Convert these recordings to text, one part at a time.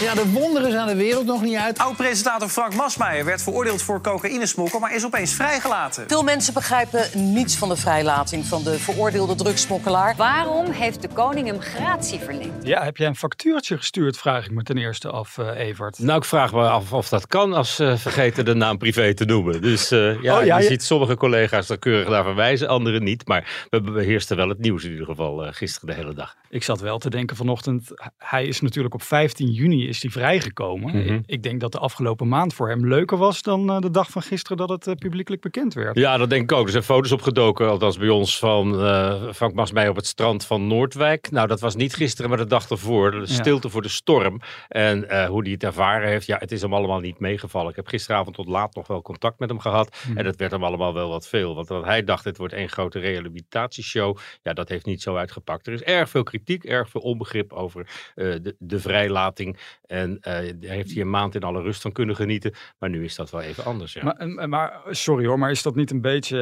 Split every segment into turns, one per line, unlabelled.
Ja, de wonderen zijn de wereld nog niet uit.
Oud-presentator Frank Masmeijer werd veroordeeld voor cocaïnesmokkel, maar is opeens vrijgelaten.
Veel mensen begrijpen niets van de vrijlating van de veroordeelde drugsmokkelaar.
Waarom heeft de koning hem gratie verleend?
Ja, heb jij een factuurtje gestuurd, vraag ik me ten eerste af, uh, Evert.
Nou, ik vraag me af of dat kan als ze vergeten de naam privé te noemen. Dus uh, ja,
Oh, ja,
je
je-
ziet sommige collega's er keurig naar verwijzen, anderen niet. Maar we beheersten wel het nieuws in ieder geval eh, gisteren de hele dag.
Ik zat wel te denken vanochtend, hij is natuurlijk op 15 juni is hij vrijgekomen.
Mhm.
Ik denk dat de afgelopen maand voor hem leuker was dan eh, de dag van gisteren dat het eh, publiekelijk bekend werd.
Ja, dat denk ik ook. Er zijn foto's opgedoken, althans bij ons, van eh Frank Masmeijer op het strand van Noordwijk. Nou, dat was niet gisteren, maar de dag ervoor. De stilte voor de storm. En hoe hij het ervaren heeft, ja, het is hem allemaal niet meegevallen. Ik heb gisteravond tot laat nog wel contact met hem gehad. En dat werd hem allemaal wel wat veel. Want wat hij dacht, het wordt één grote rehabilitatieshow. Ja, dat heeft niet zo uitgepakt. Er is erg veel kritiek, erg veel onbegrip over de, de vrijlating. En eh, daar heeft hij een maand in alle rust van kunnen genieten. Maar nu is dat wel even anders, ja.
Maar, en- maar sorry hoor, maar is dat niet een beetje,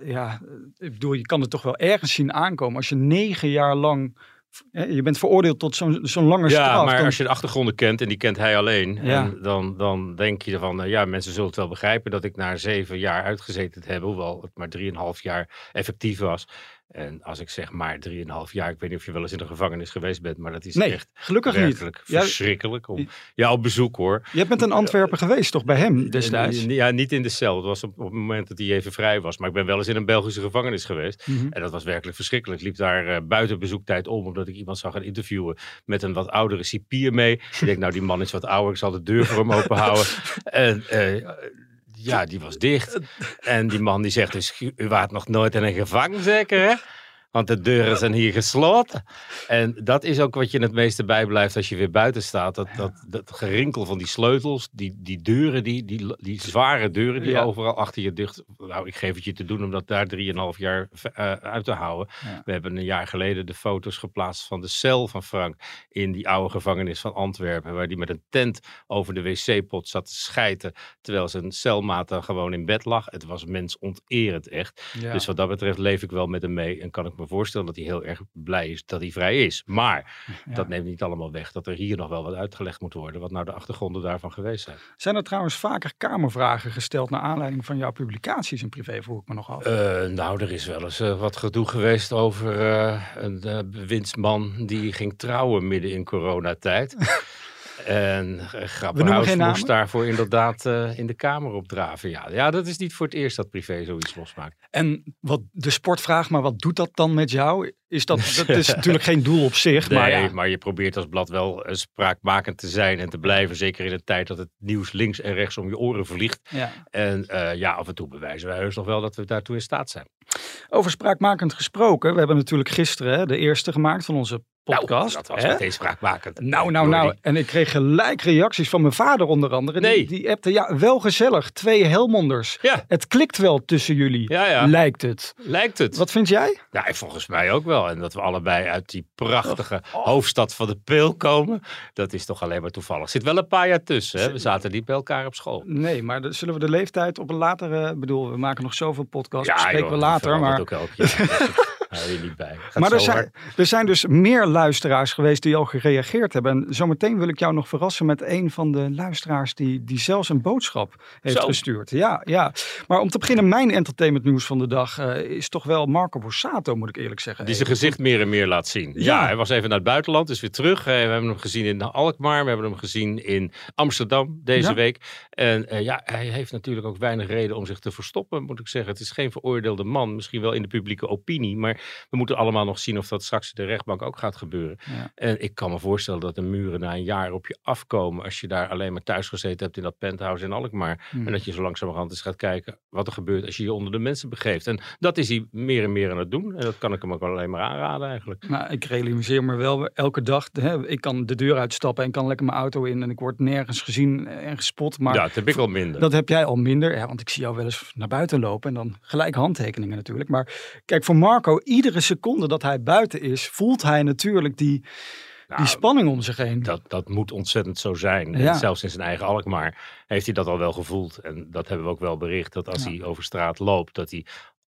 eh, ja, ik bedoel, je kan het toch wel ergens zien aankomen als je negen jaar lang, eh, je bent veroordeeld tot zo'n zo'n lange
Ja,
straf.
maar
dan-
als je de achtergronden kent en die kent hij alleen,
Ja.
en dan, dan denk je van, eh, ja, mensen zullen het wel begrijpen dat ik na zeven jaar uitgezeten heb, hoewel het maar drieënhalf jaar effectief was. En als ik zeg maar drieënhalf jaar, ik weet niet of je wel eens in de gevangenis geweest bent, maar dat is
Nee,
echt
gelukkig niet.
werkelijk
Ja,
verschrikkelijk. Om, ja, op bezoek hoor.
je bent in Antwerpen geweest toch bij hem destijds?
Ja, niet in de cel. Het was op, op het moment dat hij even vrij was. Maar ik ben wel eens in een Belgische gevangenis geweest.
Mhm.
En dat was werkelijk verschrikkelijk. Ik liep daar eh, buiten bezoektijd om, omdat ik iemand zag gaan interviewen met een wat oudere cipier mee. ik denk, nou, die man is wat ouder, ik zal de deur voor hem open houden. En eh, ja, die was dicht. En die man die zegt dus, u waart nog nooit in een gevangen zeker, hè? Want de deuren zijn hier gesloten. En dat is ook wat je het meeste bijblijft als je weer buiten staat. Dat, dat, dat gerinkel van die sleutels, die, die deuren, die, die, die zware deuren die
Ja.
overal achter je dicht. Nou, ik geef het je te doen om dat daar drieënhalf jaar eh, uit te houden.
Ja.
We hebben een jaar geleden de foto's geplaatst van de cel van Frank in die oude gevangenis van Antwerpen. Waar die met een tent over de wc-pot zat te schijten. Terwijl zijn celmaat dan gewoon in bed lag. Het was mensonterend echt.
Ja.
Dus wat dat betreft leef ik wel met hem mee. En kan ik me voorstellen dat hij heel erg blij is dat hij vrij is. Maar
Ja.
dat neemt niet allemaal weg dat er hier nog wel wat uitgelegd moet worden. Wat nou de achtergronden daarvan geweest zijn.
Zijn er trouwens vaker kamervragen gesteld naar aanleiding van jouw publicaties in privé, vroeg ik me nog af.
Eh, nou, er is wel eens eh, wat gedoe geweest over eh, een bewindsman die ging trouwen midden in coronatijd. en Grapperhaus moest daarvoor inderdaad in de kamer opdraven. Ja. ja, dat is niet voor het eerst dat privé zoiets losmaakt.
En wat de sportvraag, maar wat doet dat dan met jou? Is dat, dat is natuurlijk geen doel op zich, maar ja.
maar je probeert als blad wel eh, spraakmakend te zijn en te blijven. Zeker in een tijd dat het nieuws links en rechts om je oren vliegt.
ja.
En eh, ja, af en toe bewijzen wij heus nog wel dat we daartoe in staat zijn.
Over spraakmakend gesproken, we hebben natuurlijk gisteren hè, de eerste gemaakt van onze podcast.
Nou, dat was
hè?
meteen spraakmakend.
Nou, nou, nou. En ik kreeg gelijk reacties van mijn vader onder andere.
Nee.
Die, die appte, ja, wel gezellig. Twee Helmonders.
Ja.
Het klikt wel tussen jullie,
Ja, ja.
lijkt het.
Lijkt het.
Wat vind jij?
Ja, volgens mij ook wel. En dat we allebei uit die prachtige
Oh.
hoofdstad van de Peel komen, dat is toch alleen maar toevallig. Er zit wel een paar jaar tussen. Hè? We zaten niet bij elkaar op school.
Nee, maar de- zullen we de leeftijd op een latere... Ik bedoel, we maken nog zoveel podcasts, bespreken
joh,
we later. Maar,
ook elk jaar. Hou je niet bij. Gaat
maar er, zijn, er zijn dus meer luisteraars geweest die al gereageerd hebben. En zometeen wil ik jou nog verrassen met een van de luisteraars die, die zelfs een boodschap heeft
Zo.
gestuurd. Ja, ja. Maar om te beginnen, mijn entertainment nieuws van de dag eh, is toch wel Marco Borsato, moet ik eerlijk zeggen.
Die zijn gezicht meer en meer laat zien. Ja.
Ja.
hij was even naar het buitenland, is weer terug. Eh, We hebben hem gezien in Alkmaar, we hebben hem gezien in Amsterdam deze
Ja.
week. En eh, ja, hij heeft natuurlijk ook weinig reden om zich te verstoppen, moet ik zeggen. Het is geen veroordeelde man, misschien wel in de publieke opinie, maar Maar we moeten allemaal nog zien of dat straks in de rechtbank ook gaat gebeuren.
Ja.
En ik kan me voorstellen dat de muren na een jaar op je afkomen. Als je daar alleen maar thuis gezeten hebt in dat penthouse in Alkmaar.
Hmm.
En dat je zo langzamerhand eens gaat kijken wat er gebeurt als je je onder de mensen begeeft. En dat is hij meer en meer aan het doen. En dat kan ik hem ook alleen maar aanraden eigenlijk.
Nou, ik realiseer me wel elke dag. Hè, ik kan de deur uitstappen en kan lekker mijn auto in. En ik word nergens gezien en gespot. Maar
ja, dat heb ik wel minder.
Dat heb jij al minder. Ja, want ik zie jou wel eens naar buiten lopen. En dan gelijk handtekeningen natuurlijk. Maar kijk, voor Marco, iedere seconde dat hij buiten is, voelt hij natuurlijk die,
Nou,
die spanning om zich heen.
Dat, dat moet ontzettend zo zijn.
Ja.
En zelfs in zijn eigen Alkmaar heeft hij dat al wel gevoeld. En dat hebben we ook wel bericht. Dat als
Ja.
hij over straat loopt, dat hij,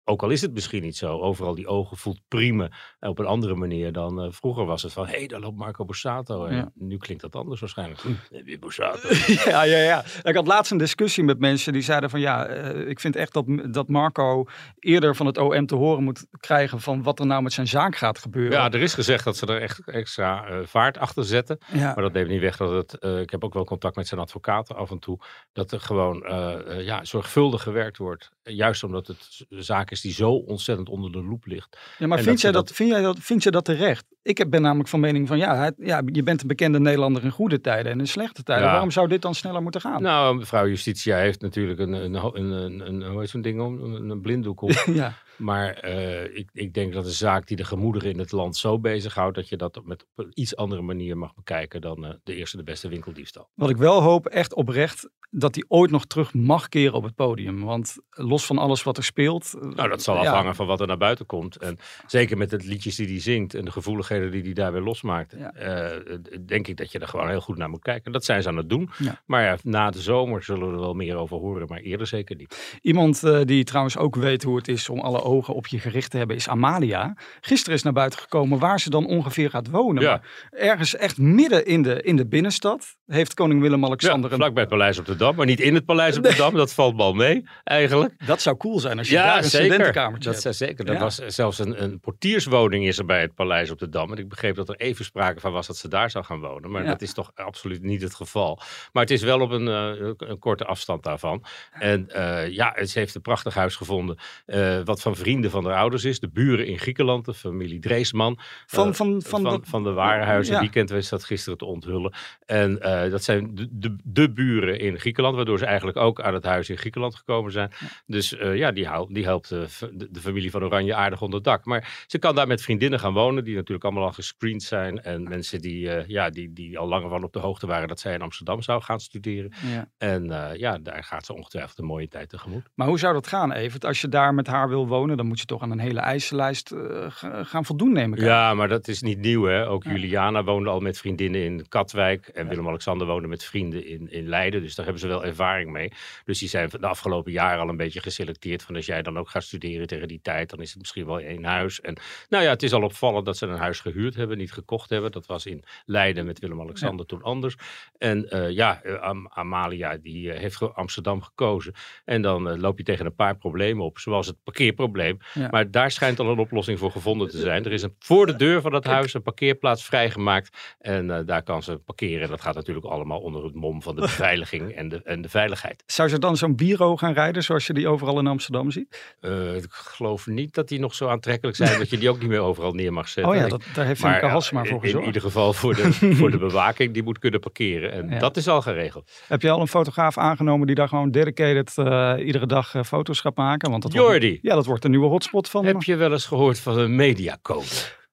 ook al is het misschien niet zo, overal die ogen voelt prima. En op een andere manier dan eh, vroeger was het van, hé, hey, daar loopt Marco Borsato. En
Ja.
nu klinkt dat anders waarschijnlijk. Hm, Borsato?
Ja, ja, ja. Ik had laatst een discussie met mensen die zeiden van ja, eh, ik vind echt dat, dat Marco eerder van het OM te horen moet krijgen van wat er nou met zijn zaak gaat gebeuren.
Ja, er is gezegd dat ze er echt extra eh, vaart achter zetten.
Ja.
Maar dat neemt niet weg dat het. eh, ik heb ook wel contact met zijn advocaten af en toe. Dat er gewoon eh, eh, ja, zorgvuldig gewerkt wordt. Juist omdat het zaak is die zo ontzettend onder de loep ligt.
Ja, maar vind
dat
jij dat, vind, jij dat, vind je dat terecht? Ik heb- ben namelijk van mening van ja, hij- ja, je bent een bekende Nederlander in goede tijden en in slechte tijden.
Ja.
Waarom zou dit dan sneller moeten gaan?
Nou, mevrouw Justitia heeft natuurlijk een, een, een, een, een hoe heet zo'n ding om? Een, een blinddoek om.
ja.
Maar eh, ik, ik denk dat een zaak die de gemoederen in het land zo bezighoudt. dat je dat met op een iets andere manier mag bekijken dan eh, de eerste de beste winkeldiefstal.
Wat ik wel hoop, echt oprecht, dat hij ooit nog terug mag keren op het podium. Want los van alles wat er speelt. eh,
Nou, dat zal
ja,
afhangen van wat er naar buiten komt. En zeker met de liedjes die hij zingt en de gevoeligheden die hij daar weer losmaakt,
Ja.
eh, denk ik dat je er gewoon heel goed naar moet kijken. Dat zijn ze aan het doen.
Ja.
Maar ja, na de zomer zullen we er wel meer over horen, maar eerder zeker niet.
Iemand eh, die trouwens ook weet hoe het is om alle ogen op je gericht te hebben, is Amalia. Gisteren is naar buiten gekomen waar ze dan ongeveer gaat wonen.
Ja.
Ergens echt midden in de, in de binnenstad heeft koning Willem-Alexander
Ja,
een...
vlakbij het Paleis op de Dam, maar niet in het Paleis op de Dam. Dat valt wel mee, eigenlijk.
Dat zou cool zijn als je daar een studentenkamertje
Dat
hebt.
zeker. Er
Ja.
was zelfs een, een portierswoning is er bij het Paleis op de Dam. En ik begreep dat er even sprake van was dat ze daar zou gaan wonen. Maar
Ja.
dat is toch absoluut niet het geval. Maar het is wel op een, eh, een korte afstand daarvan. En eh, ja, ze heeft een prachtig huis gevonden. eh, wat van vrienden van haar ouders is. De buren in Griekenland, de familie Dreesman.
Van, van, van,
van, van de Warenhuizen.
Ja.
Die kent we dat gisteren te onthullen. En dat zijn de, de, de buren in Griekenland. Waardoor ze eigenlijk ook aan het huis in Griekenland gekomen zijn. Dus ja, die, die helpt de, de familie van Oranje aardig onder dak. Maar ze kan daar met vriendinnen gaan wonen. Die natuurlijk allemaal al gescreend zijn. En mensen die, eh, ja, die, die al langer van op de hoogte waren dat zij in Amsterdam zou gaan studeren.
ja.
En eh, ja, daar gaat ze ongetwijfeld een mooie tijd tegemoet.
Maar hoe zou dat gaan, Evert? Als je daar met haar wil wonen, dan moet je toch aan een hele eisenlijst eh, ga- gaan voldoen, neem ik aan.
Ja, maar dat is niet nieuw. Hè? Ook
Ja.
Juliana woonde al met vriendinnen in Katwijk. En Willem-Alexander woonde met vrienden in, in Leiden. Dus daar hebben ze wel ervaring mee. Dus die zijn de afgelopen jaren al een beetje geselecteerd. Van als jij dan ook gaat studeren tegen die tijd, dan is het misschien wel één huis. En nou ja, het is al opvallend dat ze een huis gehuurd hebben, niet gekocht hebben. Dat was in Leiden met Willem-Alexander toen anders. En eh, ja, eh, Am- Amalia die eh, heeft ge- Amsterdam gekozen. En dan loop je tegen een paar problemen op, zoals het parkeerprobleem.
Ja.
Maar daar schijnt al een oplossing voor gevonden te zijn. Er is een, voor de deur van dat huis een parkeerplaats vrijgemaakt. En daar kan ze parkeren. En dat gaat natuurlijk allemaal onder het mom van de beveiliging en de, en de veiligheid.
Zou ze dan zo'n bureau gaan rijden, zoals je die overal in Amsterdam ziet?
Ik geloof niet dat die nog zo aantrekkelijk zijn dat je die ook niet meer overal neer mag zetten.
Oh ja, dat, daar heeft Femke Halsema voor
in, in
gezorgd.
ieder geval voor de, voor de bewaking, die moet kunnen parkeren. En
Ja.
dat is al geregeld.
Heb je al een fotograaf aangenomen die daar gewoon dedicated eh, iedere dag eh, foto's gaat maken? Want dat wordt-
Jordi,
ja, dat wordt een nieuwe hotspot van.
heb je wel eens gehoord van een mediacode?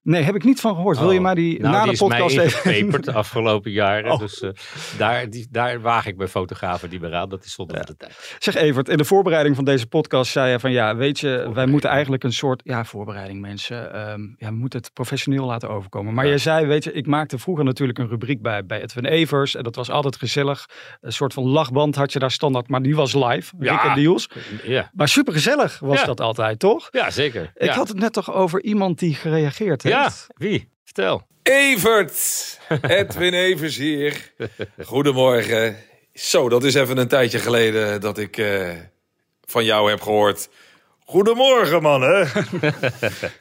Nee, heb ik niet van gehoord. Wil je
Oh,
mij die
nou,
na
die
de podcast even...
de afgelopen jaren.
Oh.
Dus eh, daar, die, daar waag ik bij fotografen die aan. Dat is zonder de tijd.
Zeg Evert, in de voorbereiding van deze podcast zei je van ja, weet je, wij moeten eigenlijk een soort, ja, voorbereiding mensen. ehm, ja, we moeten het professioneel laten overkomen. Maar
Ja.
jij zei, weet je, ik maakte vroeger natuurlijk een rubriek bij, bij Edwin Evers. En dat was altijd gezellig. Een soort van lachband had je daar standaard, maar die was live.
Ja.
Rick en Niels.
Ja,
Maar supergezellig was dat altijd, toch?
ja zeker.
Ik had het net toch over iemand die gereageerd heeft.
Ja, wie? Vertel.
Evert, Edwin Evers hier. Goedemorgen. Zo, dat is even een tijdje geleden dat ik eh, van jou heb gehoord. Goedemorgen, mannen.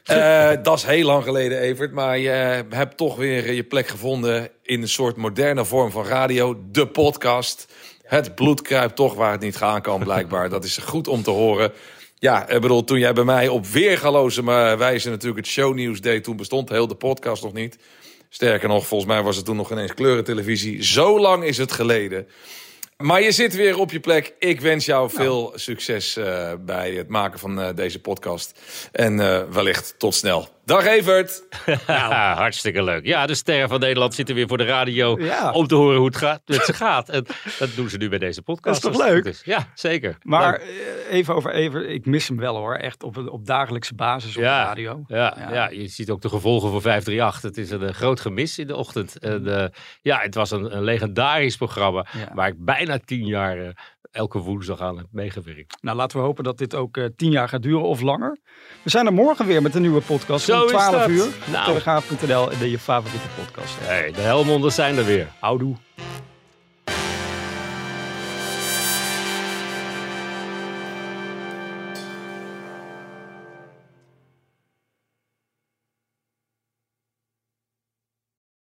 Eh dat is heel lang geleden, Evert. Maar je hebt toch weer je plek gevonden in een soort moderne vorm van radio. De podcast. Het bloed kruipt toch waar het niet gaan kan, blijkbaar. Dat is goed om te horen. Ja, ik bedoel, toen jij bij mij op weergaloze wijze natuurlijk het shownieuws deed, toen bestond heel de podcast nog niet. Sterker nog, volgens mij was het toen nog ineens kleurentelevisie. Zo lang is het geleden. Maar je zit weer op je plek. Ik wens jou veel succes uh, bij het maken van uh, deze podcast. En uh, wellicht tot snel. Dag Evert.
Ja, hartstikke leuk. Ja, de sterren van Nederland zitten weer voor de radio ja. om te horen hoe het gaat, met ze gaat. En dat doen ze nu bij deze podcast.
Dat is toch leuk?
Is. Ja, zeker.
Maar leuk. even over Evert, ik mis hem wel hoor. Echt op, op dagelijkse basis op
ja,
de radio.
Ja, ja. ja, je ziet ook de gevolgen voor 538. Het is een, groot gemis in de ochtend. En, ja, het was een, een legendarisch programma waar ik bijna tien jaar uh, elke woensdag aan heb meegewerkt.
Nou, laten we hopen dat dit ook uh, tien jaar gaat duren of langer. We zijn er morgen weer met een nieuwe podcast
Zo
om 12
dat.
uur.
Nou.
Telegraaf.nl, de je favoriete podcast.
Hey, de Helmonders zijn er weer.
Houdoe.